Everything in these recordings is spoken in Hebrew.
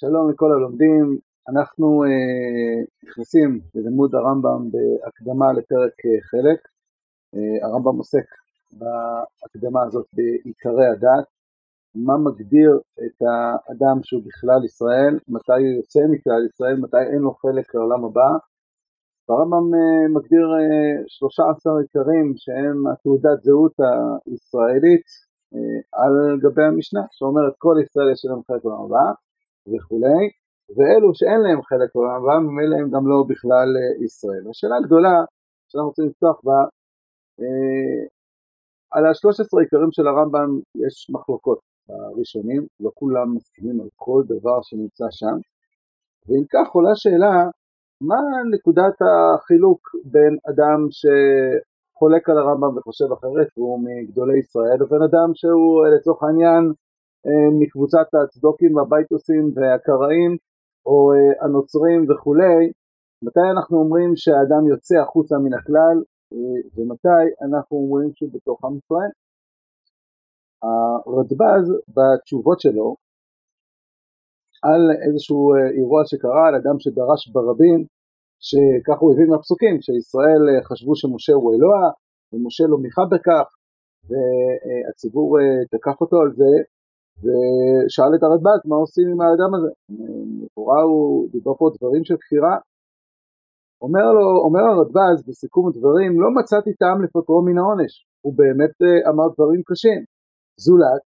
שלום לכל הלומדים, אנחנו אה, נכנסים ללימוד הרמב"ם בהקדמה לפרק אה, חלק. אה, הרמב"ם עוסק בהקדמה הזאת בעיקרי הדת, מה מגדיר את האדם שהוא בכלל ישראל, מתי הוא יוצא מכלל ישראל, מתי אין לו חלק לעולם הבא. הרמב"ם אה, מגדיר אה, 13 עיקרים שהם התעודת זהות הישראלית אה, על גבי המשנה, שאומרת כל ישראל יש להם חלק לעולם הבא. וכולי, ואלו שאין להם חלק בעולם הבא, ממילא הם גם לא בכלל אה, ישראל. השאלה הגדולה שאנחנו רוצים לפתוח בה, אה, על השלוש עשרה עיקרים של הרמב"ם יש מחלוקות הראשונים, לא כולם מסכימים על כל דבר שנמצא שם, ואם כך עולה שאלה, מה נקודת החילוק בין אדם שחולק על הרמב"ם וחושב אחרת, והוא מגדולי ישראל, לבין אדם שהוא לצורך העניין אה, מקבוצת הצדוקים והבייטוסים והקראים או אה, הנוצרים וכולי, מתי אנחנו אומרים שהאדם יוצא החוצה מן הכלל אה, ומתי אנחנו אומרים שהוא בתוך עם ישראל. הרדב"ז בתשובות שלו על איזשהו אירוע שקרה על אדם שדרש ברבים שכך הוא הבין מהפסוקים שישראל חשבו שמשה הוא אלוה ומשה לא מיכה בכך והציבור תקף אותו על זה ושאל את הרדב"ז מה עושים עם האדם הזה. לכאורה הוא דיבר פה דברים של כפירה. אומר אומר הרדב"ז בסיכום הדברים, לא מצאתי טעם לפטרו מן העונש, הוא באמת אה, אמר דברים קשים. זולת,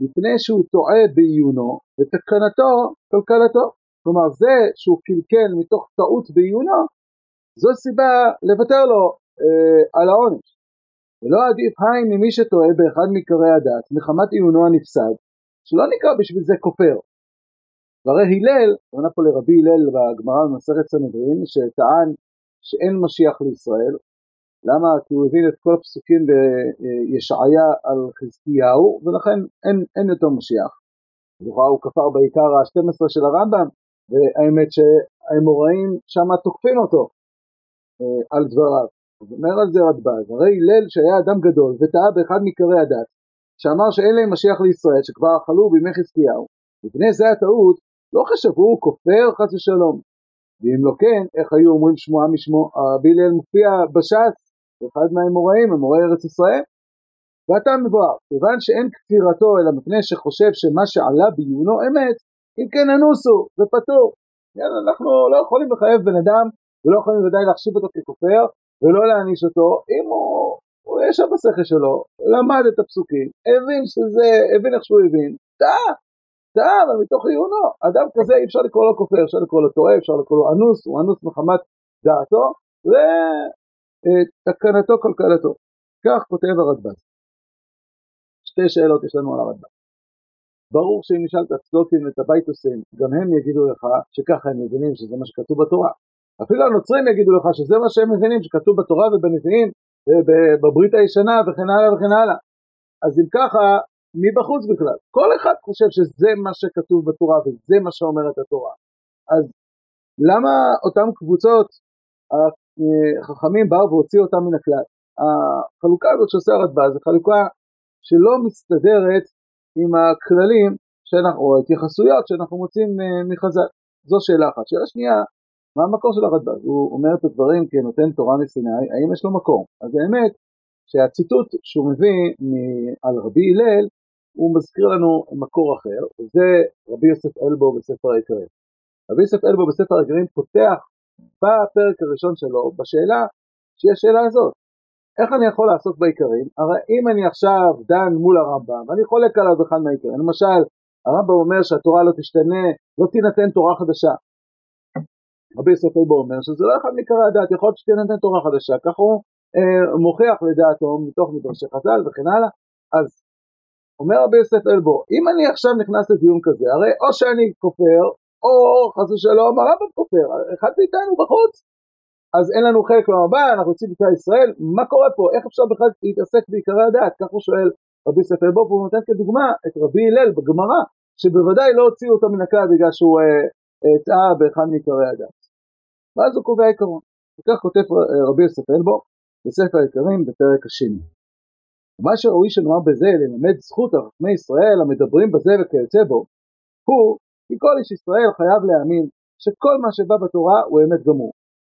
מפני שהוא טועה בעיונו ותקנתו קלקלתו. כלומר זה שהוא קלקל מתוך טעות בעיונו, זו סיבה לוותר לו אה, על העונש. ולא עדיף היי ממי שטועה באחד מעיקרי הדת מחמת עיונו הנפסד, שלא נקרא בשביל זה כופר. והרי הלל, הכוונה פה לרבי הלל בגמרא במסכת סנהדרין, שטען שאין משיח לישראל, למה? כי הוא הבין את כל הפסוקים בישעיה על חזקיהו, ולכן אין, אין יותר משיח. לכאורה הוא כפר בעיקר ה-12 של הרמב"ם, והאמת שהאמוראים שמה תוקפים אותו אה, על דבריו. אומר על זה רדב"ז, הרי הלל שהיה אדם גדול וטעה באחד מעיקרי הדת, שאמר שאין להם משיח לישראל, שכבר אכלו בימי חזקיהו, מפני זה הטעות, לא חשבו כופר חס ושלום. ואם לא כן, איך היו אומרים שמועה משמו? רבי הלל מופיע בש"ס, אחד מהאמוראים, אמורי ארץ ישראל. ואתה מבואר, כיוון שאין כפירתו אלא מפני שחושב שמה שעלה בעיונו אמת, אם כן אנוסו ופטור. אנחנו לא יכולים לחייב בן אדם ולא יכולים ודאי להחשיב אותו ככופר ולא להעניש אותו אם הוא הוא ישב בשכל שלו, למד את הפסוקים, הבין שזה, הבין איך שהוא הבין, טעה, טעה, אבל מתוך עיונו, אדם כזה אי אפשר לקרוא לו כופר, אפשר לקרוא לו טועה, אפשר לקרוא לו אנוס, הוא אנוס מחמת דעתו, ותקנתו כלכלתו. כך כותב הרדב"ז. שתי שאלות יש לנו על הרדב"ז. ברור שאם נשאל את הצדוקים ואת הבייטוסים, גם הם יגידו לך שככה הם מבינים שזה מה שכתוב בתורה. אפילו הנוצרים יגידו לך שזה מה שהם מבינים שכתוב בתורה ובנביאים בברית הישנה וכן הלאה וכן הלאה. אז אם ככה, מי בחוץ בכלל? כל אחד חושב שזה מה שכתוב בתורה וזה מה שאומרת התורה. אז למה אותם קבוצות החכמים באו והוציאו אותם מן הכלל? החלוקה הזאת שעושה הרדב"ז זו חלוקה שלא מסתדרת עם הכללים שאנחנו, או ההתייחסויות שאנחנו מוצאים אה, מחז"ל. זו שאלה אחת. שאלה שנייה, מה המקור של הרדב"ז? הוא אומר את הדברים כנותן תורה מסיני, האם יש לו מקור? אז האמת שהציטוט שהוא מביא על רבי הלל הוא מזכיר לנו מקור אחר, וזה רבי יוסף אלבו בספר העיקרים. רבי יוסף אלבו בספר העיקרים פותח בפרק הראשון שלו בשאלה שהיא השאלה הזאת, איך אני יכול לעסוק בעיקרים? הרי אם אני עכשיו דן מול הרמב"ם, אני חולק עליו אחד מהעיקרים, למשל הרמב"ם אומר שהתורה לא תשתנה, לא תינתן תורה חדשה. רבי יוסף אלבו אומר שזה לא אחד מעיקרי הדת, יכול להיות שתינתן תורה חדשה, כך הוא אה, מוכיח לדעתו מתוך מדרשי חז"ל וכן הלאה. אז אומר רבי יוסף אלבו, אם אני עכשיו נכנס לדיון כזה, הרי או שאני כופר, או חס ושלום הרמב"ם כופר, אחד מאיתנו בחוץ. אז אין לנו חלק הבא, אנחנו יוצאים בכלל ישראל, מה קורה פה? איך אפשר בכלל להתעסק בעיקרי הדת? כך הוא שואל רבי יוסף אלבו, והוא נותן כדוגמה את רבי הלל בגמרא, שבוודאי לא הוציאו אותו מן הכלל בגלל שהוא אה, אה, טעה באחד מעיקרי הדת. ואז הוא קובע עיקרון. וכך כותב רבי יוסף אלבו בספר העיקרים בפרק השני. מה שראוי שנאמר בזה ללמד זכות על חכמי ישראל המדברים בזה וכיוצא בו, הוא כי כל איש ישראל חייב להאמין שכל מה שבא בתורה הוא אמת גמור.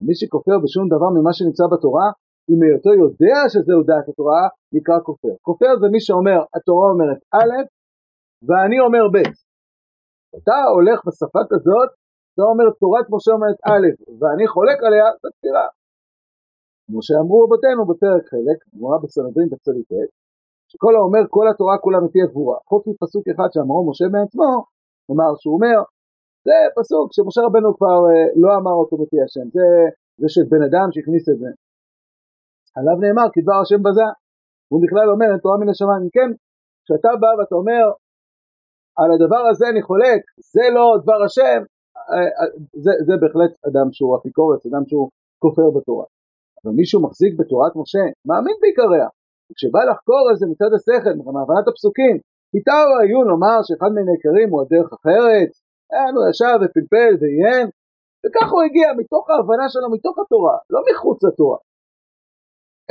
מי שכופר בשום דבר ממה שנמצא בתורה, אם היותו יודע שזהו דעת התורה, נקרא כופר. כופר זה מי שאומר, התורה אומרת א', ואני אומר ב'. אתה הולך בשפה כזאת, אתה אומר תורת משה אומרת א', ואני חולק עליה, זה תפירה. כמו שאמרו רבותינו בפרק חלק, גמרא בסנהדרין בצדיק שכל האומר כל התורה כולה מפי הגבורה. חוץ מפסוק אחד שאמרו משה בעצמו, כלומר שהוא אומר, זה פסוק שמשה רבנו כבר אה, לא אמר אותו מפי השם, זה, זה של בן אדם שהכניס את זה. עליו נאמר כי דבר השם בזה, הוא בכלל אומר אין תורה מן השמיים, כן, כשאתה בא ואתה אומר על הדבר הזה אני חולק, זה לא דבר השם, זה, זה בהחלט אדם שהוא אפיקורס, אדם שהוא כופר בתורה. אבל מישהו מחזיק בתורת משה, מאמין בעיקריה, וכשבא לחקור על זה מצד השכל, מהבנת הפסוקים, פיתר העיון לומר שאחד מן העיקרים הוא הדרך אחרת, היה הוא ישב ופלפל ועיין, וכך הוא הגיע מתוך ההבנה שלו, מתוך התורה, לא מחוץ לתורה.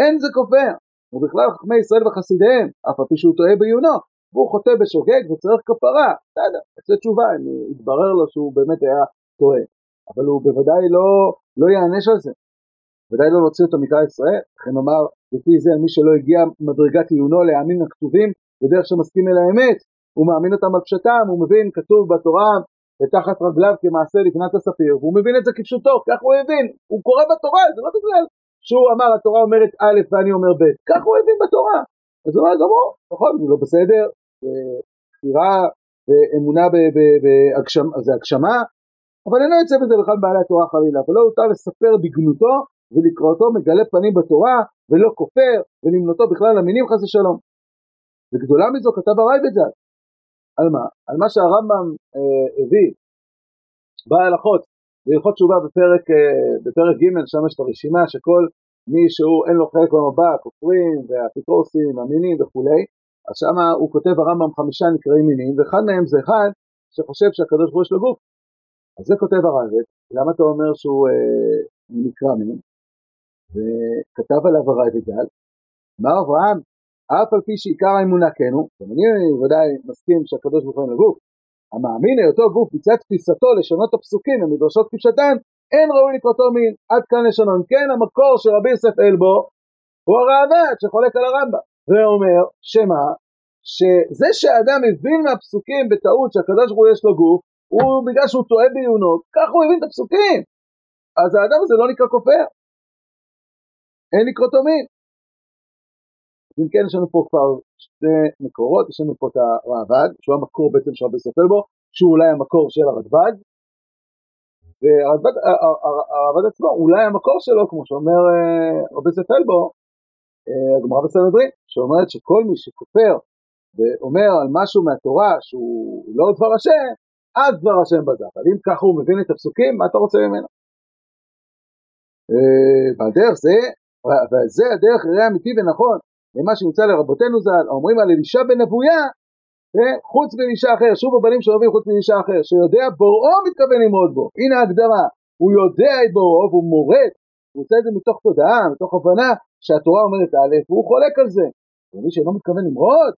אין זה כופר, ובכלל חכמי ישראל וחסידיהם, אף על פי שהוא טועה בעיונו, והוא חוטא בשוגג וצריך כפרה, בסדר, יוצא תשובה, אם יתברר לו שהוא באמת היה טועה, אבל הוא בוודאי לא, לא יענש על זה, ודאי לא להוציא אותו מכלל ישראל, לכן נאמר לפי זה מי שלא הגיע מדרגת עיונו להאמין לכתובים בדרך שמסכים אל האמת, הוא מאמין אותם על פשטם, הוא מבין כתוב בתורה ותחת רגליו כמעשה לבנת הספיר, והוא מבין את זה כפשוטו, כך הוא הבין, הוא קורא בתורה, זה לא בגלל שהוא אמר התורה אומרת א' ואני אומר ב', כך הוא הבין בתורה, אז הוא אומר גמור, נכון, זה לא בסדר, בחירה ואמונה בהגשמה, אבל אינו יוצא בזה בכלל בעלי התורה חלילה, ולא הותר לספר בגנותו ולקראותו מגלה פנים בתורה ולא כופר ולמנותו בכלל למינים חס ושלום. וגדולה מזו כתב הרייבג'ל. על מה? על מה שהרמב"ם אה, הביא בהלכות, בהלכות תשובה בפרק, אה, בפרק ג', שם יש את הרשימה שכל מי שהוא אין לו חלק במבע, כופרים והאפיקורסים, המינים וכולי, אז שם הוא כותב הרמב"ם חמישה נקראים מינים, ואחד מהם זה אחד שחושב שהקדוש ברוך הוא גוף. אז זה כותב הרייבד, למה אתה אומר שהוא אה, נקרא מין? וכתב עליו הרייבגל, אמר אברהם, אף על פי שעיקר האמונה כן הוא, ואני ודאי מסכים שהקדוש ברוך הוא לגוף, המאמין היותו גוף מצד תפיסתו לשונות הפסוקים ומדרשות כפשתן, אין ראוי לקראתו מין, עד כאן לשונון. כן, המקור של רבי יוסף אלבו הוא הראב"ד שחולק על הרמב"ם, ואומר שמה? שזה שהאדם הבין מהפסוקים בטעות שהקדוש ברוך הוא יש לו גוף, הוא בגלל שהוא טועה בעיונו, כך הוא הבין את הפסוקים. אז האדם הזה לא נקרא כופר. אין לקרוא תומין. אם כן יש לנו פה כבר שתי מקורות, יש לנו פה את הרעב"ד, שהוא המקור בעצם של רבי ספל בו, שהוא אולי המקור של הרדב"ד, והרעב"ד עצמו אולי המקור שלו, כמו שאומר אה, רבי ספל בו, הגמרא בסנהדרין, שאומרת שכל מי שכופר ואומר על משהו מהתורה שהוא לא דבר השם, אז דבר השם בזה. אבל אם ככה הוא מבין את הפסוקים, מה אתה רוצה ממנו? אה, זה וזה הדרך הרי אמיתי ונכון למה שנמצא לרבותינו ז"ל, אומרים על אלישע בן אבויה, אה, חוץ מאלישע אחר, שוב הבנים שאוהבים חוץ מאלישע אחר, שיודע בוראו מתכוון ללמוד בו, הנה ההגדרה, הוא יודע את בוראו והוא מורד, הוא עושה את זה מתוך תודעה, מתוך הבנה שהתורה אומרת א', והוא חולק על זה, ומי שאינו מתכוון למרוד,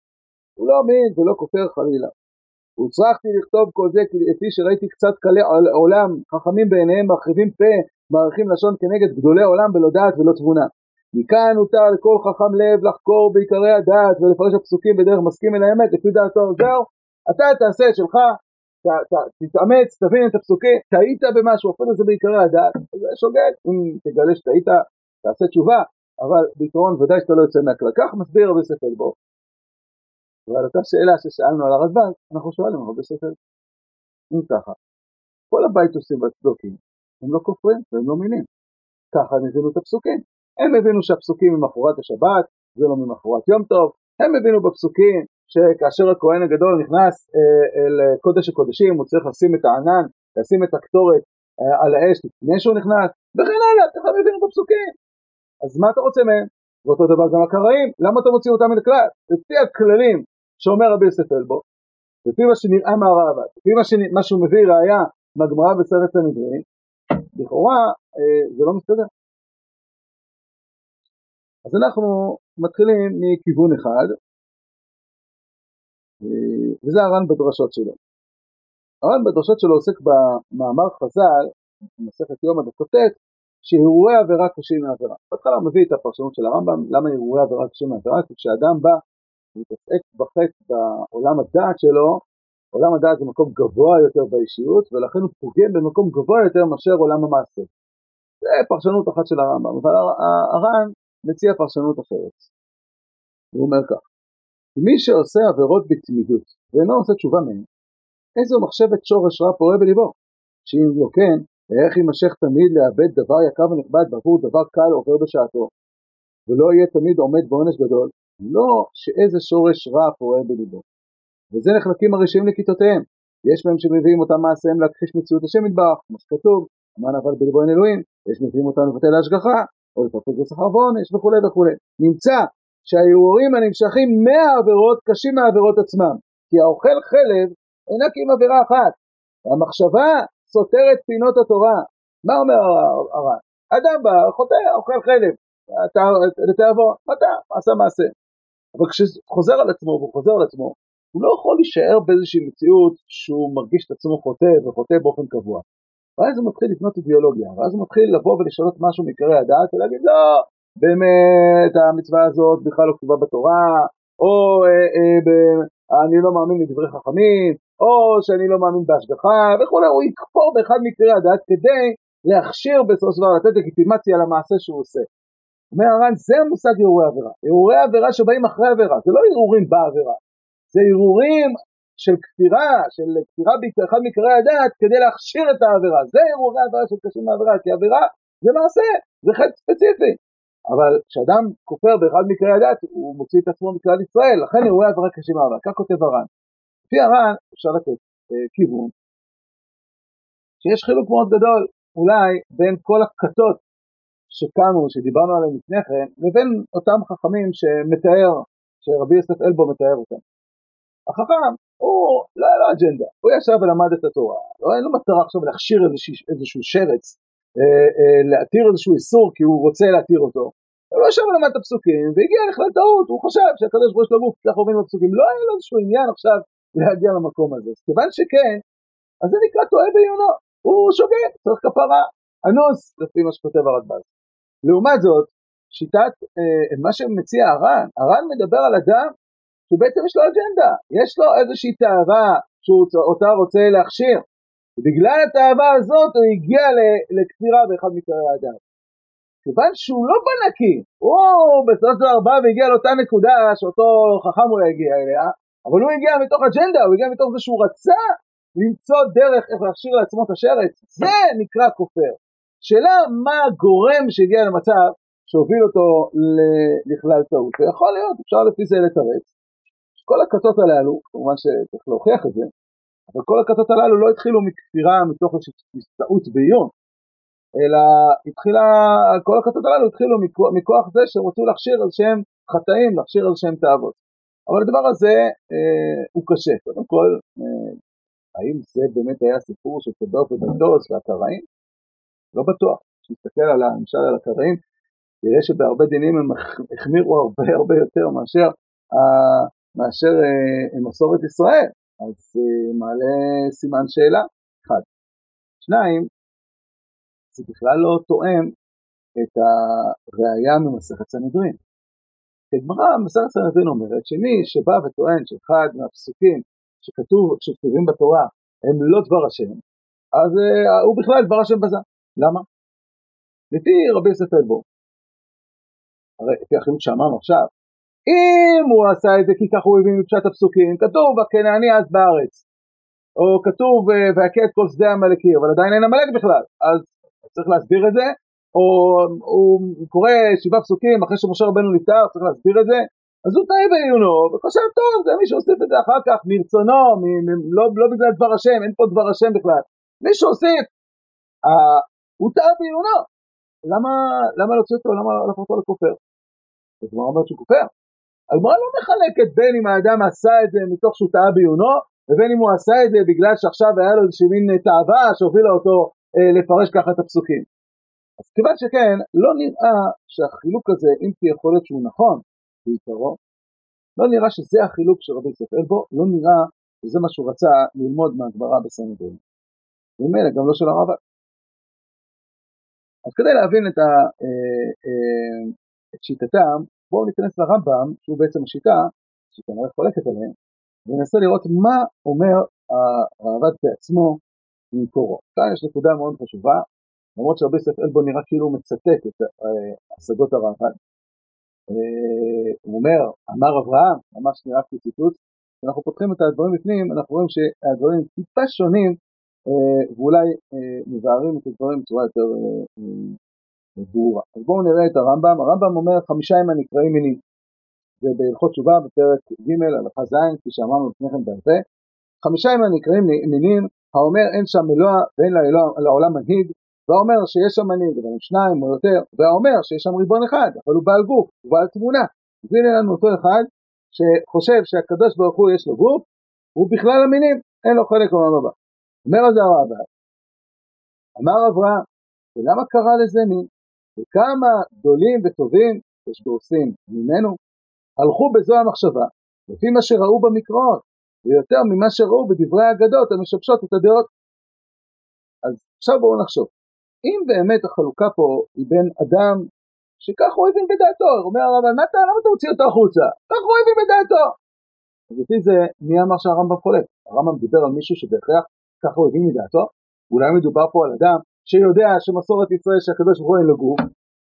הוא לא אמין ולא כופר חלילה. הוצרכתי לכתוב כל זה כפי שראיתי קצת קלי עולם, חכמים בעיניהם מרחיבים פה מעריכים לשון כנגד גדולי עולם בלא דעת ולא תבונה. מכאן הותר לכל חכם לב לחקור בעיקרי הדעת ולפרש הפסוקים בדרך מסכים אל האמת לפי דעתו זהו, אתה תעשה את שלך, תתאמץ, תבין את הפסוקים, טעית במשהו, אפילו זה בעיקרי הדעת, זה שוגג, אם תגלה שטעית, תעשה תשובה, אבל בעיקרון ודאי שאתה לא יוצא מהכלל. כך מסביר רבי ספל בו. ועל אותה שאלה ששאלנו על הרדב"ן, אנחנו שואלים רבי ספל. אם ככה, כל הבית עושים והצדוקים, הם לא כופרים והם לא מינים. ככה הם הבינו את הפסוקים. הם הבינו שהפסוקים ממחרת השבת, זה לא ממחרת יום טוב. הם הבינו בפסוקים שכאשר הכהן הגדול נכנס אה, אל קודש הקודשים הוא צריך לשים את הענן, לשים את הקטורת אה, על האש לפני שהוא נכנס, וכן הלאה, ככה הם הבינו בפסוקים. אז מה אתה רוצה מהם? ואותו דבר גם הקראים, למה אתה מוציא אותם מן הכלל? לפי הכללים שאומר רבי יוסף אלבו, לפי מה שנראה מהרעב"ד, לפי מה, מה שהוא מביא ראייה מהגמרא בסרט הנדרין, לכאורה אה, זה לא מסתדר. אז אנחנו מתחילים מכיוון אחד, אה, וזה הר"ן בדרשות שלו. הר"ן בדרשות שלו עוסק במאמר חז"ל, במסכת יום הדקות שהרהורי עבירה קשים מעבירה. בהתחלה הוא מביא את הפרשנות של הרמב"ם, למה הרהורי עבירה קשים מעבירה? כי כשאדם בא ומתעסק בחטא בעולם הדעת שלו, עולם הדעת זה מקום גבוה יותר באישיות, ולכן הוא פוגם במקום גבוה יותר מאשר עולם המעשה. זה פרשנות אחת של הרמב"ם, אבל הר"ן מציע פרשנות אחרת. הוא אומר כך, מי שעושה עבירות בתמידות ואינו עושה תשובה מהן, איזו מחשבת שורש רע פורה בליבו, שאם לא כן, איך יימשך תמיד לאבד דבר יקר ונכבד בעבור דבר קל עובר בשעתו, ולא יהיה תמיד עומד בעונש גדול, לא שאיזה שורש רע פורה בליבו. וזה נחלקים הרשעים לכיתותיהם. יש בהם שמביאים אותם מעשיהם להכחיש מציאות השם יתברך, כמו שכתוב, אמן אבל בליבו אין אלוהים, יש מביאים אותם לבטל ההשגחה, או לפרפק בשכר ועונש וכולי וכולי. נמצא שהערעורים הנמשכים מהעבירות קשים מהעבירות עצמם, כי האוכל חלב אינה כי אם עבירה אחת. המחשבה סותרת פינות התורה. מה אומר הר"ן? אדם בא, חוטא, אוכל חלב, לתיאבון, חטא, עשה מעשה. אבל כשהוא חוזר על עצמו והוא חוזר על עצמו, הוא לא יכול להישאר באיזושהי מציאות שהוא מרגיש את עצמו חוטא וחוטא באופן קבוע. ואז הוא מתחיל לבנות אידיאולוגיה, ואז הוא מתחיל לבוא ולשנות משהו מעיקרי הדעת ולהגיד לא, באמת המצווה הזאת בכלל לא כתובה בתורה, או אה, אה, ב, אני לא מאמין לדברי חכמים, או שאני לא מאמין בהשגחה וכולי, הוא יכפור באחד מקרי הדעת כדי להכשיר בסופו של דבר, לתת לגיטימציה למעשה שהוא עושה. אומר הר"ן, זה המושג הרהורי עבירה. הרהורי עבירה שבאים אחרי עבירה, זה לא הרהורים בעבירה, זה הרהורים של כפירה, של כפירה באחד מקרי הדעת כדי להכשיר את העבירה. זה הרהורי עבירה של קשים לעבירה, כי עבירה זה מעשה, זה חטא ספציפי. אבל כשאדם כופר באחד מקרי הדת, הוא מוציא את עצמו מכלל ישראל, לכן אירועי עבירה קשים לעבירה. כך כותב הר"ן. לפי הר"ן אפשר לתת אה, כיוון שיש חילוק מאוד גדול אולי בין כל הכתות שקמו, שדיברנו עליהן לפני כן, לבין אותם חכמים שמתאר, שרבי יוסף אלבו מתאר אותם. החכם, הוא לא היה לו אג'נדה, הוא ישב ולמד את התורה, לא היה לו מטרה עכשיו להכשיר איזשהו, איזשהו שרץ, אה, אה, להתיר איזשהו איסור כי הוא רוצה להתיר אותו, הוא ישב ולמד את הפסוקים והגיע לכלל טעות, הוא חשב שהקדוש ברוך הוא גוף ככה עוברים בפסוקים, לא היה לו איזשהו עניין עכשיו להגיע למקום הזה, אז כיוון שכן, אז זה נקרא טועה בעיונו, הוא שוגג, צריך כפרה, אנוס, לפי מה שכותב הרדב"ז. לעומת זאת, שיטת, אה, מה שמציע הר"ן, הר"ן מדבר על אדם שבעצם יש לו אג'נדה, יש לו איזושהי תאווה שאותה רוצה להכשיר. ובגלל התאווה הזאת הוא הגיע לכפירה באחד מקרי האדם. כיוון שהוא לא בנקי, הוא בסופו של דבר בא והגיע לאותה נקודה שאותו חכם הוא יגיע אליה, אבל הוא הגיע מתוך אג'נדה, הוא הגיע מתוך זה שהוא רצה למצוא דרך איך להכשיר לעצמו את השרץ, זה נקרא כופר. שאלה מה הגורם שהגיע למצב שהוביל אותו לכלל טעות, ויכול להיות, אפשר לפי זה לתרץ. כל הכתות הללו, כמובן שצריך להוכיח את זה, אבל כל הכתות הללו לא התחילו מכפירה מתוך איזושהי טעות בעיון, אלא התחילה, כל הכתות הללו התחילו מכוח, מכוח זה שהם רצו להכשיר על שם חטאים, להכשיר על שם תאוות. אבל הדבר הזה אה, הוא קשה. קודם כל, אה, האם זה באמת היה סיפור של צדוק ובטוס והקראים? לא בטוח. כשנסתכל על למשל על הקראים, תראה שבהרבה דינים הם החמירו הרבה הרבה יותר מאשר, אה, מאשר אה, מסורת ישראל. אז אה, מעלה סימן שאלה, אחד. שניים, זה בכלל לא תואם את הראייה ממסכת סנהדרין. הגמרא במסכת סנהדרין אומרת שמי שבא וטוען שאחד מהפסוקים שכתוב, שכתובים בתורה הם לא דבר השם, אז uh, הוא בכלל דבר השם בזה. למה? לפי רבי יוסף אלבו, הרי לפי החינוך שאמרנו עכשיו, אם הוא עשה את זה כי ככה הוא הבין מפשט הפסוקים, כתוב הכנעני אז בארץ, או כתוב ויכה את כל שדה עמלקי, אבל עדיין אין עמלק בכלל, אז צריך להסביר את זה, הוא קורא שבעה פסוקים אחרי שמשה רבנו נפטר, צריך להסביר את זה, אז הוא טעה בעיונו, וחושב, טוב, זה מי שהוסיף את זה אחר כך, מרצונו, מ, מ, לא, לא בגלל דבר השם, אין פה דבר השם בכלל. מי שהוסיף, אה, הוא טעה בעיונו. למה, למה להוציא אותו, למה להפוך אותו לכופר? אז הגמרא אומרת שהוא כופר. הגמרא לא מחלקת בין אם האדם עשה את זה מתוך שהוא טעה בעיונו, ובין אם הוא עשה את זה בגלל שעכשיו היה לו איזושהי מין תאווה שהובילה אותו אה, לפרש ככה את הפסוקים. אז כיוון שכן, לא נראה שהחילוק הזה, אם כי יכול להיות שהוא נכון בעיקרו, לא נראה שזה החילוק של רבי יוסף אלבו, לא נראה וזה מה שהוא רצה ללמוד מהגברה בסנדרין. ומילא גם לא של הרב. אז כדי להבין את, ה, אה, אה, את שיטתם, בואו ניכנס לרמב"ם, שהוא בעצם השיטה, שכנראה חולקת עליהם, וננסה לראות מה אומר הרעב"ד בעצמו ממקורו. כאן יש נקודה מאוד חשובה, למרות שהרבה ספר אלבו נראה כאילו הוא מצטט את אה, השגות הרעב"ד. הוא אומר, אמר אברהם, ממש נראה כציטוט, כשאנחנו פותחים את הדברים בפנים, אנחנו רואים שהדברים טיפה שונים אה, ואולי אה, מבארים את הדברים בצורה יותר אה, ברורה. אז בואו נראה את הרמב"ם, הרמב"ם אומר חמישה ימים הנקראים מינים. זה בהלכות תשובה בפרק ג' הלכה ז', כפי שאמרנו לפני כן בעל חמישה ימים הנקראים מינים, האומר אין שם אלוה ואין לעולם מנהיג, והאומר שיש שם מנהיג, אבל הם שניים או יותר, והאומר שיש שם ריבון אחד, אבל הוא בעל גוף, הוא בעל תמונה. והנה לנו אותו אחד שחושב שהקדוש ברוך הוא יש לו גוף, הוא בכלל המינים, אין לו חלק בעולם הבא. אומר על זה הרמב"ם, אמר אברהם, ולמה קרא לזה מין? וכמה גדולים וטובים יש ועושים ממנו, הלכו בזו המחשבה, לפי מה שראו במקראות, ויותר ממה שראו בדברי האגדות המשבשות את הדעות. אז עכשיו בואו נחשוב, אם באמת החלוקה פה היא בין אדם שכך הוא הבין בדעתו, אומר הרמב"ם, מה אתה, למה אתה מוציא אותו החוצה? כך הוא הבין בדעתו. אז לפי זה, מי אמר שהרמב"ם חולק? הרמב"ם דיבר על מישהו שבהכרח ככה הוא הבין מדעתו, אולי מדובר פה על אדם שיודע שמסורת ישראל שהקדוש ברוך הוא אין לו גוף,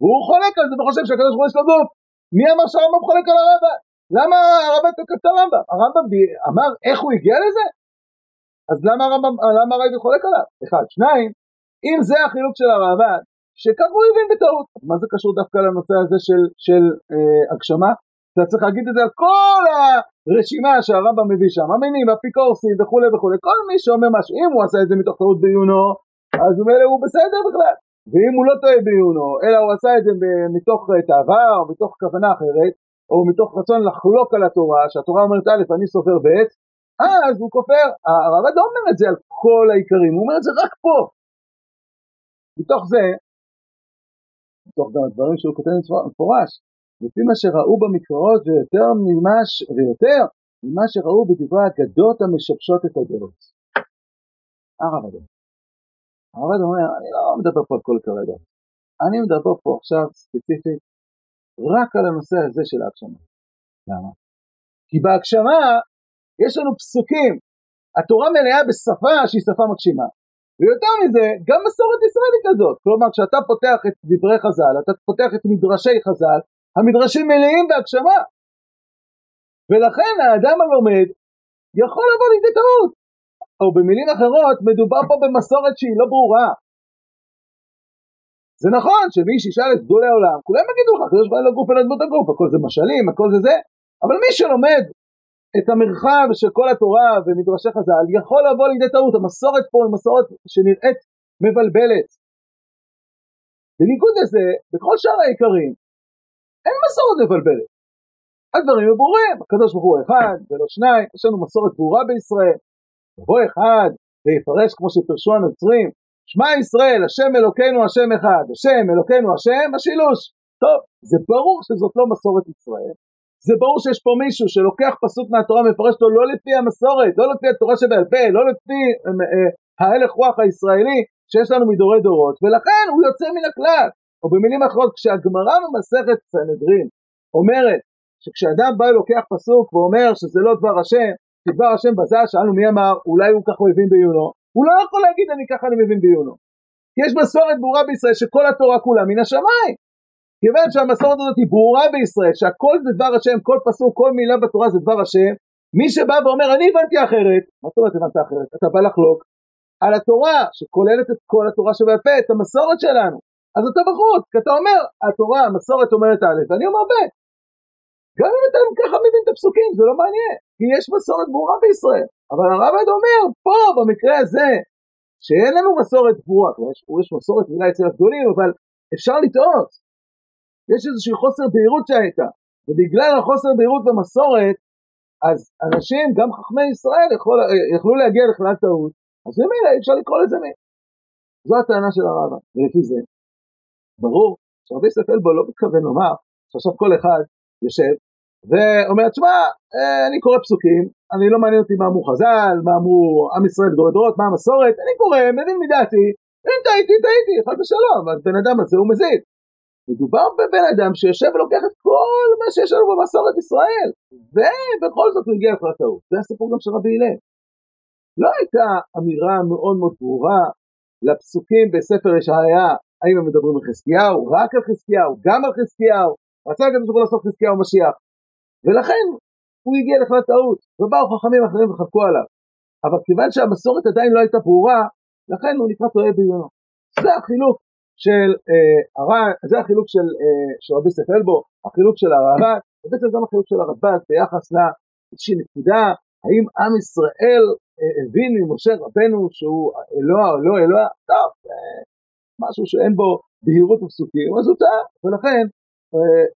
והוא חולק על זה וחושב שהקדוש ברוך הוא יש לו גוף. מי אמר שהרמב"ם חולק על הרמב"ם? למה הרמב"ם תוקף את הרמב"ם? הרמב"ם אמר איך הוא הגיע לזה? אז למה הרמב"ם, למה הרמב"ם חולק עליו? אחד. שניים, אם זה החילוק של הרמב"ם, שכך הוא הבין בטעות. מה זה קשור דווקא לנושא הזה של, של אה, הגשמה? אתה צריך להגיד את זה על כל הרשימה שהרמב"ם מביא שם, המינים, אפיקורסים וכולי וכולי, כל מי שאומר משהו, אם הוא עשה את זה מתוך טעות בעיונו, אז מילא הוא בסדר בכלל, ואם הוא לא טועה בעיונו, אלא הוא עשה את זה מתוך תאווה או מתוך כוונה אחרת, או מתוך רצון לחלוק על התורה, שהתורה אומרת א', אני סופר ב', אז הוא כופר, הרמב"ם לא אומר את זה על כל העיקרים, הוא אומר את זה רק פה. מתוך זה, מתוך גם הדברים שהוא כותב מפורש, לפי מה שראו במקראות ויותר ממה, ש... ויותר ממה שראו בדברי האגדות המשבשות את הדעות. הרב אדם. הרב אדם אומר, אני לא מדבר פה על כל כרגע, אני מדבר פה עכשיו ספציפית רק על הנושא הזה של ההגשמה. למה? כי בהגשמה יש לנו פסוקים, התורה מלאה בשפה שהיא שפה מגשימה. ויותר מזה, גם מסורת ישראלית הזאת. כלומר, כשאתה פותח את דברי חז"ל, אתה פותח את מדרשי חז"ל, המדרשים מלאים בהגשמה. ולכן האדם הלומד יכול לבוא לידי טעות. או במילים אחרות, מדובר פה במסורת שהיא לא ברורה. זה נכון שמי שישאל את גדולי העולם, כולם יגידו לך, יש בעיה לגוף אלא דמות הגוף, הכל זה משלים, הכל זה זה, אבל מי שלומד את המרחב של כל התורה ומדרשי חז"ל, יכול לבוא לידי טעות. המסורת פה היא מסורת שנראית מבלבלת. בניגוד לזה, בכל שאר העיקרים, אין מסורת מבלבלת. הדברים הם ברורים, הקדוש ברוך הוא אחד ולא שניים, יש לנו מסורת ברורה בישראל. יבוא אחד ויפרש כמו שפרשו הנוצרים, שמע ישראל, השם אלוקינו השם אחד, השם אלוקינו השם, השילוש. טוב, זה ברור שזאת לא מסורת ישראל. זה ברור שיש פה מישהו שלוקח פסוק מהתורה ומפרש אותו לא לפי המסורת, לא לפי התורה שבעל פה, לא לפי אה, אה, ההלך רוח הישראלי שיש לנו מדורי דורות, ולכן הוא יוצא מן הכלל. או במילים אחרות, כשהגמרא במסכת סנהדרין אומרת שכשאדם בא לוקח פסוק ואומר שזה לא דבר השם, כי דבר השם בזה, שאלנו מי אמר, אולי הוא ככה מבין בעיונו, הוא לא יכול להגיד אני ככה אני מבין בעיונו. כי יש מסורת ברורה בישראל שכל התורה כולה מן השמיים. כיוון שהמסורת הזאת היא ברורה בישראל, שהכל זה דבר השם, כל פסוק, כל מילה בתורה זה דבר השם, מי שבא ואומר אני הבנתי אחרת, מה זאת אומרת הבנת אחרת? אתה בא לחלוק על התורה שכוללת את כל התורה שבעל פה, את המסורת שלנו. אז אתה בחוץ, כי אתה אומר, התורה, המסורת אומרת א', ואני אומר ב'. גם אם אתה ככה מבין את הפסוקים, זה לא מעניין, כי יש מסורת ברורה בישראל. אבל הרמב"ם אומר, פה, במקרה הזה, שאין לנו מסורת ברורה, יש, יש מסורת מילה אצל הגדולים, אבל אפשר לטעות. יש איזושהי חוסר בהירות שהייתה, ובגלל החוסר בהירות במסורת, אז אנשים, גם חכמי ישראל, יכול, יכלו להגיע לכלל טעות, אז ממילא אי אפשר לקרוא לזה מי. זו הטענה של הרמב"ם, ולפי זה, ברור שרבי יוסף אלבו לא מתכוון לומר שעכשיו כל אחד יושב ואומר, תשמע, אה, אני קורא פסוקים, אני לא מעניין אותי מה אמרו חז"ל, מה אמרו עם ישראל גדולי דורות, מה המסורת, אני קורא, מבין מדעתי, אם טעיתי, טעיתי, חד ושלום, אז בן אדם הזה הוא מזיד. מדובר בבן אדם שיושב ולוקח את כל מה שיש לנו במסורת ישראל, ובכל זאת הוא הגיע אחרי הטעות. זה הסיפור גם של רבי הלל. לא הייתה אמירה מאוד מאוד ברורה לפסוקים בספר ישעיה, האם הם מדברים על חזקיהו, רק על חזקיהו, גם על חזקיהו, רצה גם שבור לעשות חזקיהו משיח. ולכן הוא הגיע לכלל טעות, ובאו חכמים אחרים וחלקו עליו. אבל כיוון שהמסורת עדיין לא הייתה ברורה, לכן הוא נקרא טועה בעיונו. זה החילוק של אה, זה החילוק של, אה, רבי ספלבו, החילוק של הרעב"ד, ובעצם גם החילוק של הרדב"ד ביחס לאיזושהי נקודה, האם עם ישראל אה, הבין ממשה רבנו שהוא אלוה או לא אלוה, טוב, משהו שאין בו בהירות ופסוקים, אז הוא טעה, ולכן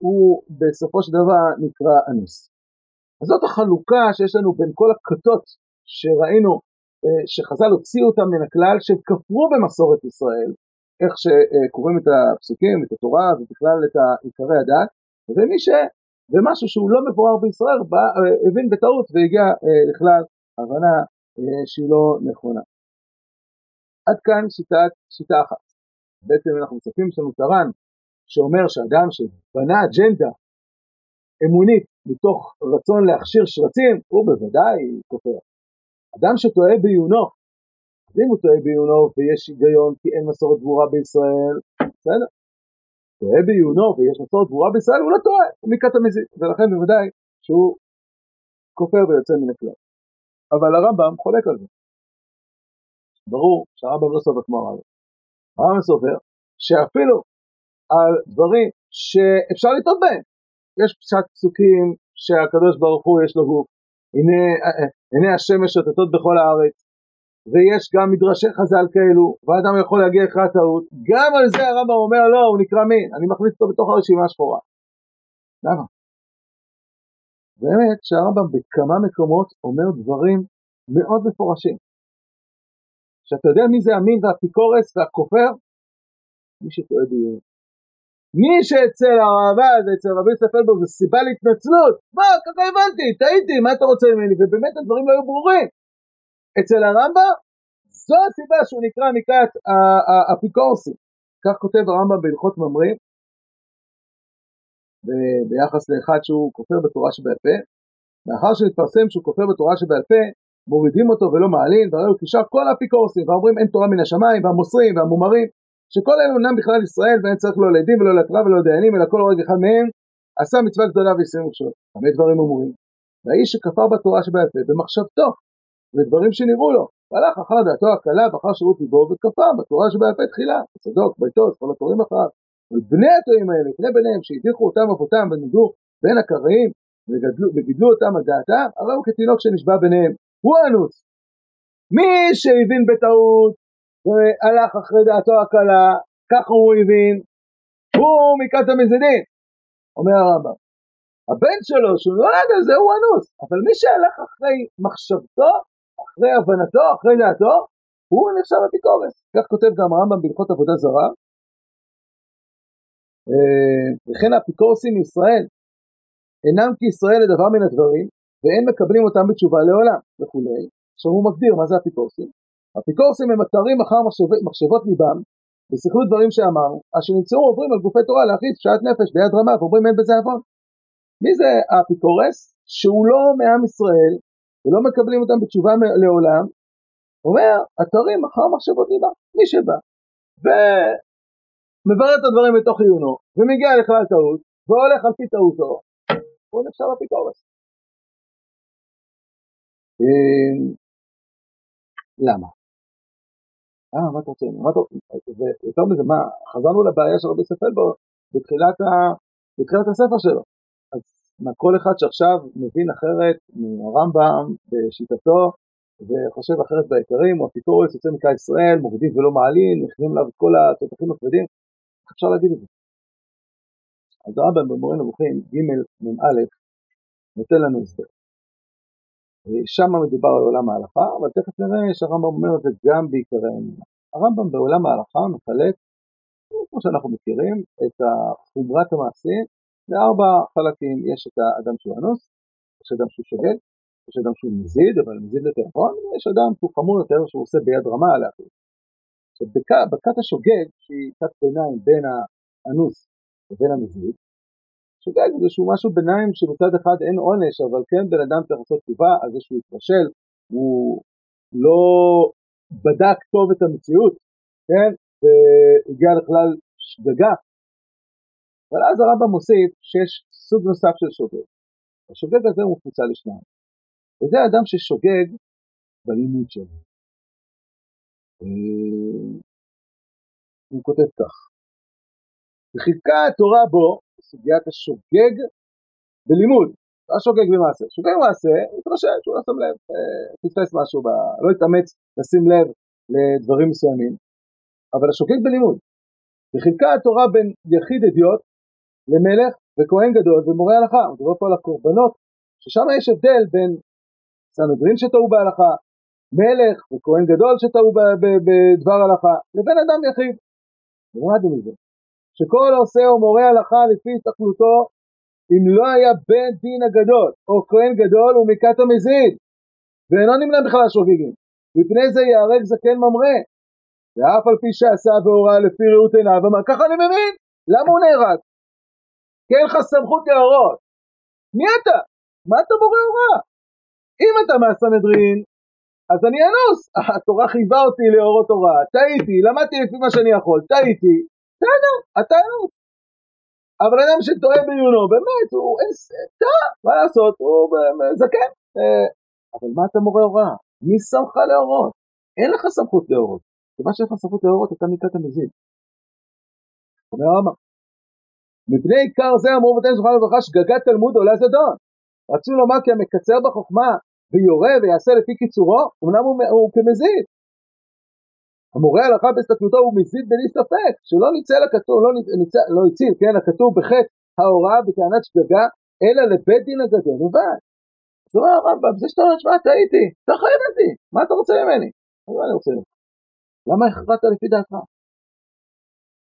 הוא בסופו של דבר נקרא אנוס. אז זאת החלוקה שיש לנו בין כל הכתות שראינו שחז"ל הוציאו אותם מן הכלל שכפרו במסורת ישראל, איך שקוראים את הפסוקים, את התורה ובכלל את עיקרי הדת, ומי ש... ומשהו שהוא לא מבואר בישראל בא, אה, הבין בטעות והגיע לכלל הבנה שהיא לא נכונה. עד כאן שיטת, שיטה אחת. בעצם אנחנו מצפים שיש לנו תר"ן שאומר שאדם שבנה אג'נדה אמונית מתוך רצון להכשיר שרצים, הוא בוודאי כופר. אדם שטועה בעיונו, אם הוא טועה בעיונו ויש היגיון כי אין מסורת ברורה בישראל, בסדר. טועה בעיונו ויש מסורת ברורה בישראל, הוא לא טועה, הוא מקטע מזיק, ולכן בוודאי שהוא כופר ויוצא מן הכלל. אבל הרמב"ם חולק על זה. ברור שהרמב"ם לא סובר כמו הרמב"ם. הרמב"ם סובר שאפילו על דברים שאפשר לטעות בהם. יש פשט פסוקים שהקדוש ברוך הוא יש לו גוף, הנה, הנה השמש שוטטות בכל הארץ, ויש גם מדרשי חז"ל כאלו, ואדם יכול להגיע אחרי הטעות, גם על זה הרמב"ם אומר לא, הוא נקרא מין, אני מכניס אותו בתוך הרשימה השחורה. למה? באמת שהרמב"ם בכמה מקומות אומר דברים מאוד מפורשים. שאתה יודע מי זה המין והאפיקורס והכופר? מי שטועה ביום. מי שאצל הרעב"ד ואצל רבי ספלבורג זה סיבה להתנצלות, מה, ככה הבנתי, טעיתי, מה אתה רוצה ממני? ובאמת הדברים לא היו ברורים. אצל הרמב"ם, זו הסיבה שהוא נקרא מקראת האפיקורסים. כך כותב הרמב"ם בהלכות ממרים, ביחס לאחד שהוא כופר בתורה שבעל פה. מאחר שהתפרסם שהוא כופר בתורה שבעל פה, מורידים אותו ולא מעלים, והרי הוא קישר כל האפיקורסים, ואומרים אין תורה מן השמיים, והמוסרים והמומרים, שכל אלה אינם בכלל ישראל ואין צריך לא לעדים ולא לקרב ולא לדיינים אלא כל הורג אחד מהם עשה מצווה גדולה ויסיים ושעות. הרבה דברים אומרים. והאיש שכפר בתורה שבעל פה במחשבתו ודברים שנראו לו. והלך אחר דעתו הקלה ואחר שירות ליבו וכפר בתורה שבעל פה תחילה. בצדוק ביתו את כל התורים אחריו. ובני התורים האלה בני בניהם שהדיחו אותם אבותם ונדעו בין הקראים וגידלו אותם על דעתם הרי הוא כתינוק שנשבע ביניהם. הוא אנוס. מי שהבין בטעות והלך אחרי דעתו הקלה, ככה הוא הבין, הוא מכת המזידים, אומר הרמב"ם. הבן שלו, שהוא נולד על זה, הוא אנוס, אבל מי שהלך אחרי מחשבתו, אחרי הבנתו, אחרי דעתו, הוא נחשב אפיקורס. כך כותב גם הרמב"ם בהלכות עבודה זרה. אה, וכן האפיקורסים מישראל אינם כישראל לדבר מן הדברים, ואין מקבלים אותם בתשובה לעולם, וכולי. עכשיו הוא מגדיר מה זה אפיקורסים. אפיקורסים הם אתרים אחר מחשבות, מחשבות ליבם, וסכלו דברים שאמרנו, אשר נמצאו עוברים על גופי תורה להכניס פשעת נפש ביד רמה ואומרים אין בזה עוון. מי זה האפיקורס? שהוא לא מעם ישראל ולא מקבלים אותם בתשובה לעולם, אומר אתרים אחר מחשבות ליבם, מי שבא ומברר את הדברים בתוך עיונו ומגיע לכלל טעות והולך על פי טעותו, הוא נחשב אפיקורס. אמ, למה? אה, מה אתה רוצה? מה אתה... ויותר מזה, מה, חזרנו לבעיה של רבי ספלבו בתחילת, הספר שלו. אז כל אחד שעכשיו מבין אחרת מהרמב"ם בשיטתו וחושב אחרת בעיקרים, או אפיקורס יוצא מקרא ישראל, מורידים ולא מעלים, נכנים עליו את כל התותחים הכבדים, אפשר להגיד את זה? אז הרמב"ם במורה נבוכים, ג' מ"א, נותן לנו הסבר. שם מדובר על עולם ההלכה, אבל תכף נראה שהרמב"ם אומר את זה גם בעיקרי האמונה. הרמב"ם בעולם ההלכה מחלק, כמו שאנחנו מכירים, את חומרת המעשה בארבע חלקים יש את האדם שהוא אנוס, יש אדם שהוא שוגג, יש אדם שהוא מזיד, אבל מזיד לטלפון, ויש אדם שהוא חמור יותר שהוא עושה ביד רמה על האחר. עכשיו בכת השוגג, שהיא כת ביניים בין האנוס לבין המזיד, שוגג זה שהוא משהו ביניים שמצד אחד אין עונש, אבל כן בן אדם צריך לעשות תשובה על זה שהוא התרשל, הוא לא בדק טוב את המציאות, כן, והגיע לכלל שגגה. אבל אז הרמב"ם מוסיף שיש סוג נוסף של שוגג. השוגג הזה הוא מפוצל לשניים. וזה אדם ששוגג בלימוד שלו. אה, הוא כותב כך: וחילקה התורה בו, סוגיית השוגג בלימוד, לא שוגג במעשה, שוגג במעשה, הוא התרשם שהוא לא שם לב, אה, פספס משהו, ב... לא התאמץ לשים לב לדברים מסוימים, אבל השוגג בלימוד, וחילקה התורה בין יחיד אדיוט למלך וכהן גדול ומורה הלכה, הוא מדבר פה על הקורבנות, ששם יש הבדל בין סנהדרין שטעו בהלכה, מלך וכהן גדול שטעו בדבר הלכה, לבין אדם יחיד. למדנו מזה, שכל עושה או מורה הלכה לפי התכלותו, אם לא היה בן דין הגדול או כהן גדול הוא מכת המזיד, ואינו נמנה בכלל שוגגים, מפני זה ייהרג זקן ממרא, ואף על פי שעשה והורה לפי ראות עיניו, אמר ככה אני מבין, למה הוא נהרג? כי אין לך סמכות להורות. מי אתה? מה אתה בורא הוראה? אם אתה מהסנהדרין, אז אני אנוס. התורה חייבה אותי להורות הוראה, טעיתי, למדתי לפי מה שאני יכול, טעיתי, בסדר, אתה אנוס. אבל אדם שטועה בעיונו, באמת, הוא טעה, מה לעשות, הוא זקן. אה, אבל מה אתה מורה הוראה? מי שמך להורות? אין לך סמכות להורות. כיוון שאין לך סמכות להורות, אתה מכת המזיד. אומר רמב"ם, מפני עיקר זה אמרו בתינו זכרנו לברכה שגגת תלמוד עולה זדון. רצו לומר כי המקצר בחוכמה ויורה ויעשה לפי קיצורו, אמנם הוא, הוא כמזיד. המורה הלכה בהסתכלותו הוא מזיד בלי ספק, שלא ניצל הכתוב, לא, ניצל, לא הציל, כן, הכתוב בחטא ההוראה בטענת שגגה, אלא לבית דין הגדול לבד. אז אומר הרמב"ם, זה שאתה אומר, שמע, טעיתי, אתה חייב אותי, מה אתה רוצה ממני? מה אני רוצה ממך? למה הכרעת לפי דעתך?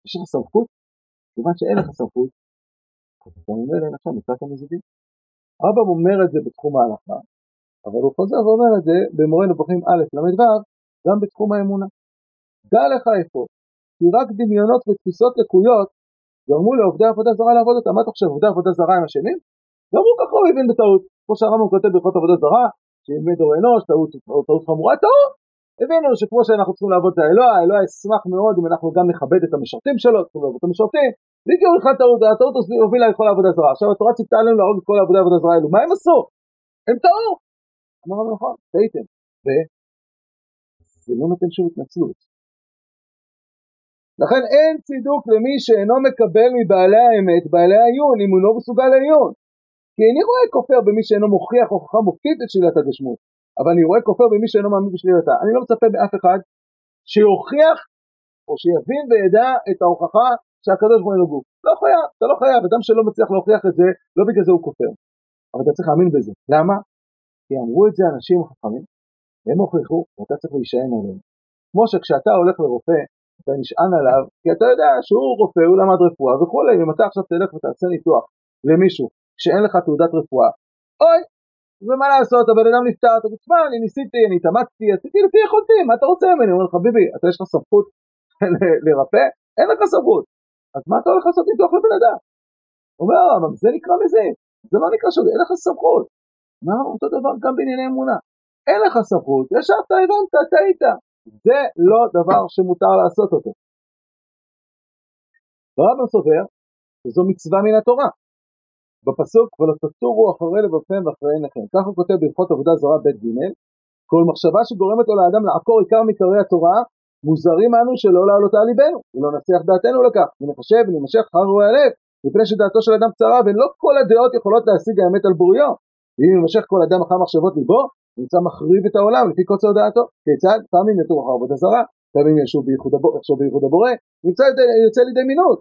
יש לך סמכות? כיוון שאין לך סמכות, אתה אומר אין עכשיו מצאת מזידים. הרמב"ם אומר את זה בתחום ההלכה, אבל הוא חוזר ואומר את זה במורה נבוכים א' ל"ו, גם בתחום האמונה. דע לך איפה, כי רק דמיונות ותפיסות לקויות גרמו לעובדי עבודה זרה לעבוד אותה. מה אתה חושב, עובדי עבודה זרה הם אשמים? גם הוא ככה הוא הבין בטעות. כמו שהרמב"ם כותב בהלכות עבודה זרה, שילמד אור אנוש, טעות חמורה, טעות. הבינו שכמו שאנחנו צריכים לעבוד את האלוה, האלוה ישמח מאוד אם אנחנו גם נכבד את המשרתים שלו, צריכים לעבוד את המשרתים, והגיעו לך טעות, הטעות הובילה את כל העבודה זרה. עכשיו התורה ציפתה עלינו להרוג את כל העבודה עבודה זרה האלו, מה הם עשו? הם טעו. אמרנו נכון, טעיתם. ו... זה לא נותן שום התנצלות. לכן אין צידוק למי שאינו מקבל מבעלי האמת, בעלי העיון, אם הוא לא מסוגל לעיון. כי איני רואה כופר במי שאינו מוכיח הוכחה מופתית את שלילת הגשמות, אבל אני רואה כופר במי שאינו מאמין בשלילתה. אני לא מצפה באף אחד שיוכיח או שיבין וידע את ההוכחה שהקדוש ברוך הוא גוף. לא חייב, אתה לא חייב, אדם שלא מצליח להוכיח את זה, לא בגלל זה הוא כופר. אבל אתה צריך להאמין בזה. למה? כי אמרו את זה אנשים חכמים, הם הוכיחו, ואתה צריך להישען עליהם. כמו שכשאתה הולך לרופא, אתה נשען עליו, כי אתה יודע שהוא רופא, הוא למד רפואה וכולי, אם אתה עכשיו תלך ותעשה ניתוח למישהו שאין לך תעודת רפואה, אוי, ומה לעשות, הבן אדם נפטר, אתה תשמע, אני ניסיתי, אני התאמצתי, עשיתי לפי יכולתי, מה אתה רוצה ממני? הוא אומר לך, ביבי, אתה יש לך סמכות לרפא? אין לך סמכות. אז מה אתה הולך לעשות ניתוח לבן אדם? הוא אומר, אבל זה נקרא מזה, זה לא נקרא שוגג, אין לך סמכות. מה אותו דבר גם בענייני אמונה. אין לך סמכות, ישבת, הבנת, טעית. זה לא דבר שמותר לעשות אותו. הרמב"ם סובר שזו מצווה מן התורה. בפסוק ולא תטורו אחרי לבבכם ואחרי עיניכם. ככה הוא כותב בהלכות עבודה זרה ב' ג' כל מחשבה שגורמת לו לאדם לעקור עיקר מעיקרי התורה מוזרים אנו שלא לעלותה על ליבנו. ולא נסיח דעתנו לכך ונחשב ונמשך רואי הלב מפני שדעתו של אדם קצרה ולא כל הדעות יכולות להשיג האמת על בוריו. ואם יימשך כל אדם אחר מחשבות ליבו נמצא מחריב את העולם לפי קוצר דעתו. כיצד? פעמים יתור אחר עבודה זרה פעמים ישוב בייחוד הבורא נמצא יוצא לידי מינות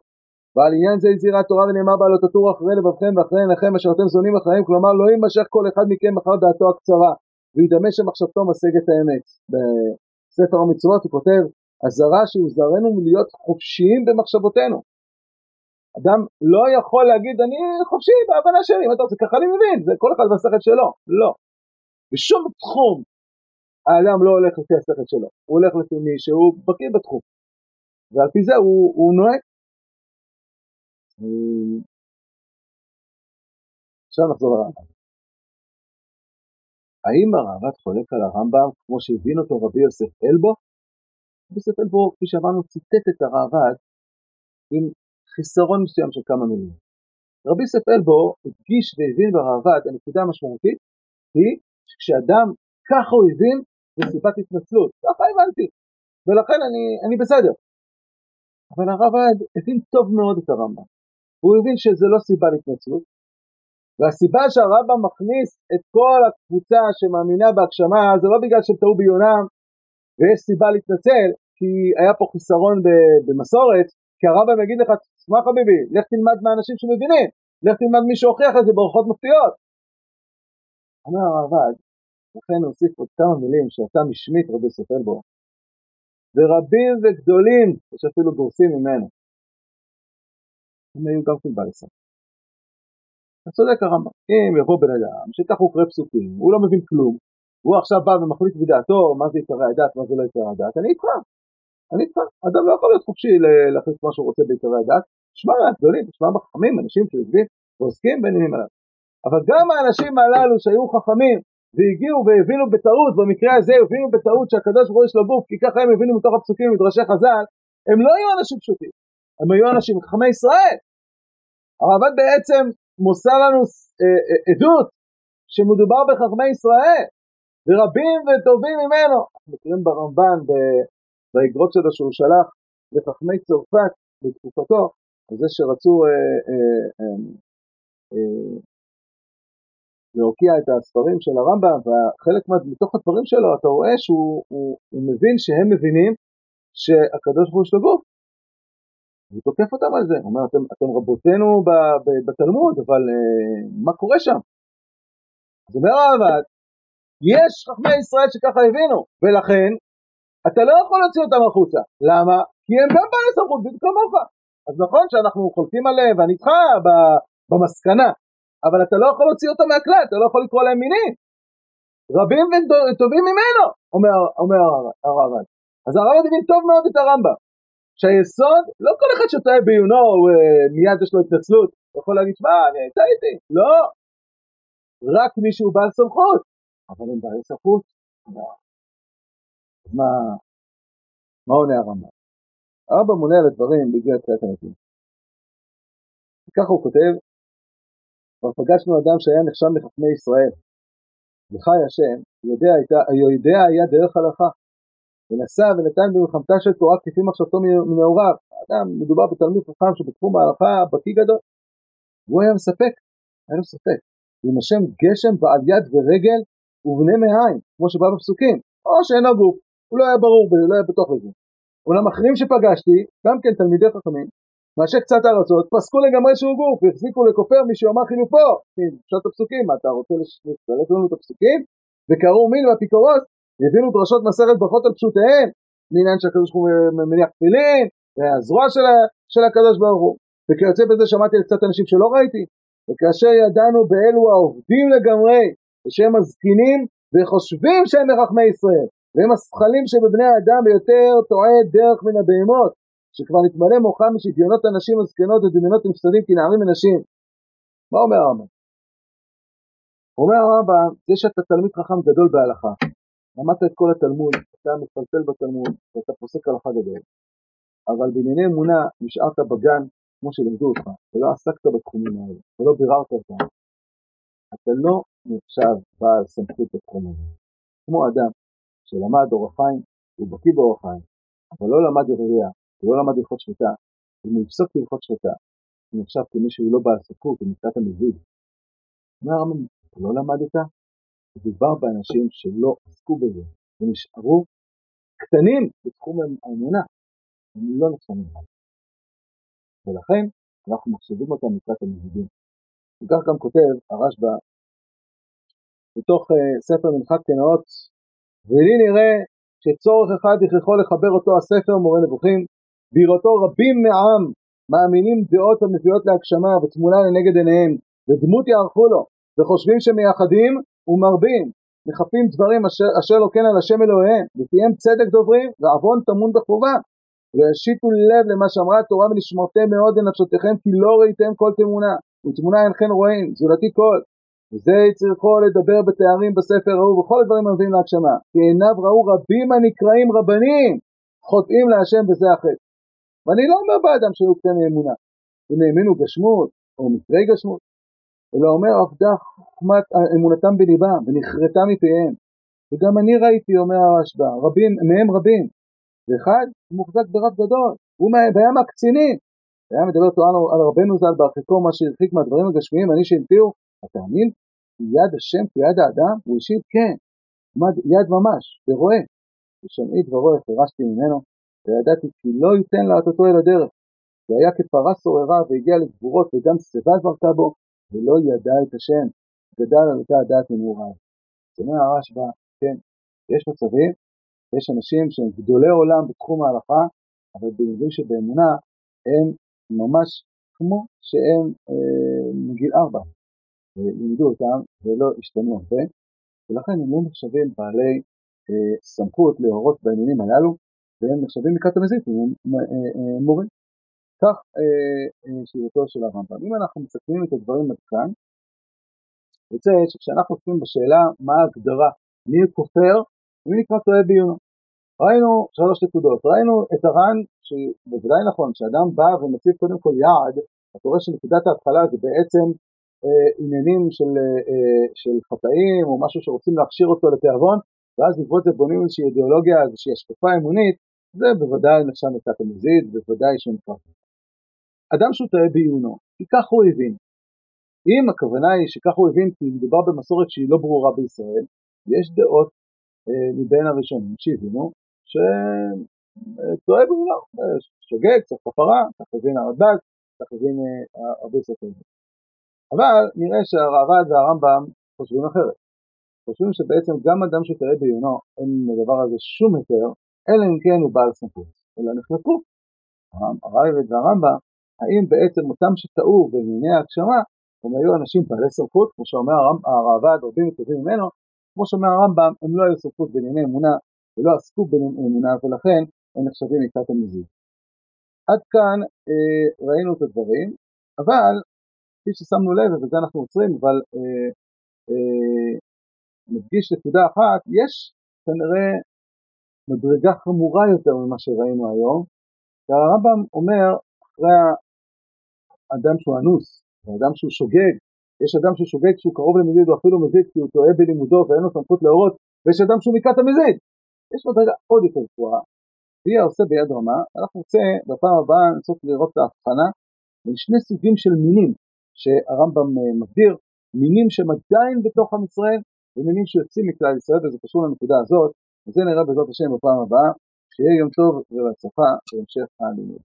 ועל עניין זה הזהירה התורה ונאמר בה לא תטורו אחרי לבבכם ואחרי עיניכם אשר אתם זונים אחריהם כלומר לא יימשך כל אחד מכם אחר דעתו הקצרה וידמה שמחשבתו משגת האמת. בספר המצוות הוא כותב אזהרה שהוזהרנו מלהיות חופשיים במחשבותינו אדם לא יכול להגיד אני חופשי בהבנה שלי, אם אתה רוצה ככה אני מבין, זה כל אחד והשכל שלו, לא. בשום תחום האדם לא הולך לפי השכל שלו, הוא הולך לפי מי שהוא בקיא בתחום, ועל פי זה הוא, הוא נוהג. עכשיו נחזור לרמב"ם. האם הרעב"ד חולק על הרמב"ם כמו שהבין אותו רבי יוסף אלבו? רבי יוסף אלבו, כפי שאמרנו, ציטט את הרעב"ד עם חיסרון מסוים של כמה מילים. רבי יוסף אלבו הדגיש והבין ברעב"ד, הנקודה המשמעותית היא שכשאדם ככה הוא הבין, זה סיבת התנצלות, ככה הבנתי, ולכן אני, אני בסדר. אבל הרעב"ד הבין טוב מאוד את הרמב"ם, הוא הבין שזה לא סיבה להתנצלות, והסיבה שהרמב"ם מכניס את כל הקבוצה שמאמינה בהגשמה זה לא בגלל שהם טעו ביונם ויש סיבה להתנצל כי היה פה חיסרון במסורת כי הרמב"ם יגיד לך תשמע חביבי לך תלמד מהאנשים שמבינים לך תלמד מי שהוכיח את זה באורחות מפתיעות. אומר הרעב"ד לכן נוסיף עוד כמה מילים שאותם השמיט רבי סופל בו ורבים וגדולים יש אפילו גורסים ממנו הם היו גם כן בעלי סוף אתה צודק הרמב"ם, אם יבוא בן אדם שכך הוא קורא פסוקים, הוא לא מבין כלום, הוא עכשיו בא ומחליט בדעתו מה זה עיקרי הדת, מה זה לא עיקרי הדת, אני איתך, אני איתך, אדם לא יכול להיות חופשי להחליט מה שהוא רוצה בעיקרי הדת, תשמע מהגדולים, תשמע בחכמים, אנשים שיושבים ועוסקים בעניינים עליו. אבל גם האנשים הללו שהיו חכמים והגיעו והבינו בטעות, במקרה הזה הבינו בטעות שהקדוש ברוך הוא יש לו גוף, כי ככה הם הבינו מתוך הפסוקים מדרשי חז"ל, הם לא היו אנשים פשוטים, הם היו אנשים חכמי ישראל. הרעב"ד בעצם מוסר לנו אה, אה, עדות שמדובר בחכמי ישראל ורבים וטובים ממנו. אנחנו מכירים ברמב"ן באגרות שלו שהוא שלח לחכמי צרפת בתקופתו, על זה שרצו אה, אה, אה, אה, להוקיע את הספרים של הרמב"ם, וחלק מתוך הדברים שלו אתה רואה שהוא הוא, הוא מבין שהם מבינים שהקדוש ברוך הוא יש לו גוף, הוא תוקף אותם על זה, הוא אומר, אתם, אתם רבותינו בתלמוד, אבל uh, מה קורה שם? אז אומר הרעב"ד, יש חכמי ישראל שככה הבינו, ולכן אתה לא יכול להוציא אותם החוצה. למה? כי הם גם בעלי סמכות בדיוק כמוך. אז נכון שאנחנו חולקים עליהם, ואני איתך במסקנה, אבל אתה לא יכול להוציא אותם מהכלל, אתה לא יכול לקרוא להם מינים. רבים וטובים ממנו, אומר, אומר הרעב"ד. אז הרעב"ד הבין טוב מאוד את הרמב"ם. שהיסוד, לא כל אחד שטועה בעיונו אה, מיד יש לו התנצלות, יכול להגיד, שמע, אני טעיתי, לא, רק מי שהוא בעל סמכות, אבל הם בעלי סמכות, לא. מה, מה עונה הרמב"ם? הרמב"ם עונה על הדברים בגלל תחילת הנתון. וככה הוא כותב, כבר פגשנו אדם שהיה נחשב לחכמי ישראל, וחי השם, יודע, יודע היה דרך הלכה, ונשא ונתן במלחמתה של תורה כפי מחשבתו מנעוריו. אדם, מדובר בתלמיד חכם שבתחום ההלכה בקיא גדול. והוא היה מספק, היה לו ספק. עם השם גשם בעל יד ורגל ובני מעיים, כמו שבא בפסוקים, או שאינו גוף, הוא לא היה ברור, לא היה בטוח לזה. אולם אחרים שפגשתי, גם כן תלמידי חכמים, מאשר קצת ארצות, פסקו לגמרי שהוא גוף, והחזיקו לכופר מי שאומר חילופו. פשוט הפסוקים, מה אתה רוצה לשלט לנו את הפסוקים? וקראו מין והפיקורות, הבינו דרשות מסכת ברכות על פשוטיהם, לעניין שהקדוש ברוך הוא מניח תפילין, והזרוע של, של הקדוש ברוך הוא. וכיוצא בזה שמעתי על קצת אנשים שלא ראיתי, וכאשר ידענו באלו העובדים לגמרי, ושהם מזקינים וחושבים שהם מחכמי ישראל, והם השכלים שבבני האדם ביותר טועה דרך מן הבהמות, שכבר נתמלא מוחם משוויונות הנשים הזקנות ודמיונות נפסדים כנערים מנשים. מה אומר הרמב"ם? אומר הרמב"ם, זה שאתה תלמיד חכם גדול בהלכה, למדת את כל התלמוד, אתה מפלפל בתלמוד, ואתה פוסק הלכה גדול. אבל בענייני אמונה נשארת בגן כמו שלימדו אותך, ולא עסקת בתחומים האלה, ולא ביררת אותם. אתה לא נחשב בעל סמכות בתחום הזה. כמו אדם שלמד אורח חיים, הוא בקיא באורח חיים, אבל לא למד עירייה, ולא למד הלכות שחיטה, אם הוא יפסוק בהלכות שחיטה, הוא נחשב כמי שהוא לא בעל סמכות, הוא נקרא המזיד. אומר הרמב"ם, לא למדת? מדובר באנשים שלא עסקו בזה, ונשארו קטנים בתחום האמונה, הם לא נחשבים עליו. ולכן אנחנו מחשיבים אותם לקראת המזידים. וכך גם כותב הרשב"א בתוך uh, ספר מנחת קנאות, ולי נראה שצורך אחד הכרחו לחבר אותו הספר מורה נבוכים, בראותו רבים מעם מאמינים דעות המביאות להגשמה ותמונה לנגד עיניהם ודמות יערכו לו וחושבים שמייחדים ומרבים מחפים דברים אשר, אשר לא כן על השם אלוהיהם ופיהם צדק דוברים ועוון טמון בחובה. וישיתו לב למה שאמרה התורה ונשמרתם מאוד לנפשותיכם כי לא ראיתם כל תמונה ותמונה אינכם רואים זולתי כל. וזה צריכו לדבר בתארים בספר ההוא וכל הדברים המביאים להגשמה. כי עיניו ראו רבים הנקראים רבנים חוטאים להשם וזה החטא. ואני לא אומר באדם שהיו קטני אמונה אם האמינו גשמות או מקרי גשמות אלא אומר עבדה חוכמת אמונתם בליבם ונחרטה מפיהם. וגם אני ראיתי אומר הרשב"א רבים מהם רבים. ואחד מוחזק ברב גדול הוא והיה מהקצינים. היה מדבר תורה על רבנו ז"ל בהרחיקו מה שהרחיק מהדברים הגשמיים אני שהמציאו אתה מאמין יד השם כיד האדם? הוא השיב כן יד ממש ורואה. ושמעי דברו הפרשתי ממנו וידעתי כי לא ייתן להטוטו אל הדרך. והיה כפרה סוררה והגיע לגבורות וגם שיבה זרקה בו ולא ידע את השם גדל על אותה הדעת מנעוריו. זה אומר הרשב"א, כן, יש מצבים, יש אנשים שהם גדולי עולם בתחום ההלכה, אבל בלימודים שבאמונה הם ממש כמו שהם אה, מגיל ארבע, לימדו אותם ולא השתנו הרבה, ולכן הם לא נחשבים בעלי אה, סמכות להורות בעניינים הללו, והם נחשבים מכת המזית, הם אה, אה, מורים. כך אה, אה, שירותו של הרמב"ם. אם אנחנו מסתכלים את הדברים עד כאן, יוצא שכשאנחנו עוסקים בשאלה מה ההגדרה, מי כופר ומי נקרא טועה בעיונו. ראינו שלוש נקודות, ראינו את הר"ן, שבוודאי נכון, כשאדם בא ומציב קודם כל יעד, אתה רואה שנקודת ההתחלה זה בעצם אה, עניינים של, אה, אה, של חטאים או משהו שרוצים להכשיר אותו לתיאבון, ואז בעקבות זה בונים איזושהי אידיאולוגיה, איזושהי השקפה אמונית, זה בוודאי נחשב מכת המזיד, בוודאי שהוא נקרא. אדם שהוא טועה בעיונו, כי כך הוא הבין. אם הכוונה היא שכך הוא הבין כי מדובר במסורת שהיא לא ברורה בישראל, יש דעות אה, מבין הראשונים שהבינו שטועה בעיונו, שוגג, צריך כפרה, צריך הבין הרדב"ג, צריך הבין אה, הרבה סופרים. אבל נראה שהרעב"ד והרמב"ם חושבים אחרת. חושבים שבעצם גם אדם שטועה בעיונו אין לדבר הזה שום היתר, אלא אם כן הוא בעל סמכות, אלא נחלקו. הרייבד והרמב"ם האם בעצם אותם שטעו בענייני ההגשמה הם היו אנשים בעלי סמכות, כמו שאומר הראב"ד רבים וטובים ממנו, כמו שאומר הרמב"ם, הם לא היו סמכות בענייני אמונה ולא עסקו בענייני אמונה ולכן הם נחשבים מקראת המזיד. עד כאן אה, ראינו את הדברים, אבל כפי ששמנו לב, ובזה אנחנו עוצרים, אבל אה, אה, נדגיש נקודה אחת, יש כנראה מדרגה חמורה יותר ממה שראינו היום, והרמב"ם אומר אחרי האדם שהוא אנוס, האדם שהוא שוגג, יש אדם שהוא שוגג שהוא קרוב למזיד או אפילו מזיד כי הוא טועה בלימודו ואין לו סמכות להורות, ויש אדם שהוא מכת המזיד. יש לו דרגה עוד יותר גבוהה, והיא העושה ביד רמה, אנחנו רוצה בפעם הבאה לנסות לראות את ההבחנה בין שני סוגים של מינים שהרמב"ם אה, מגדיר, מינים שהם עדיין בתוך עם ישראל ומינים שיוצאים מכלל ישראל וזה קשור לנקודה הזאת, וזה נראה בעזרת השם בפעם הבאה, שיהיה יום טוב ובהצלחה בהמשך הלימוד.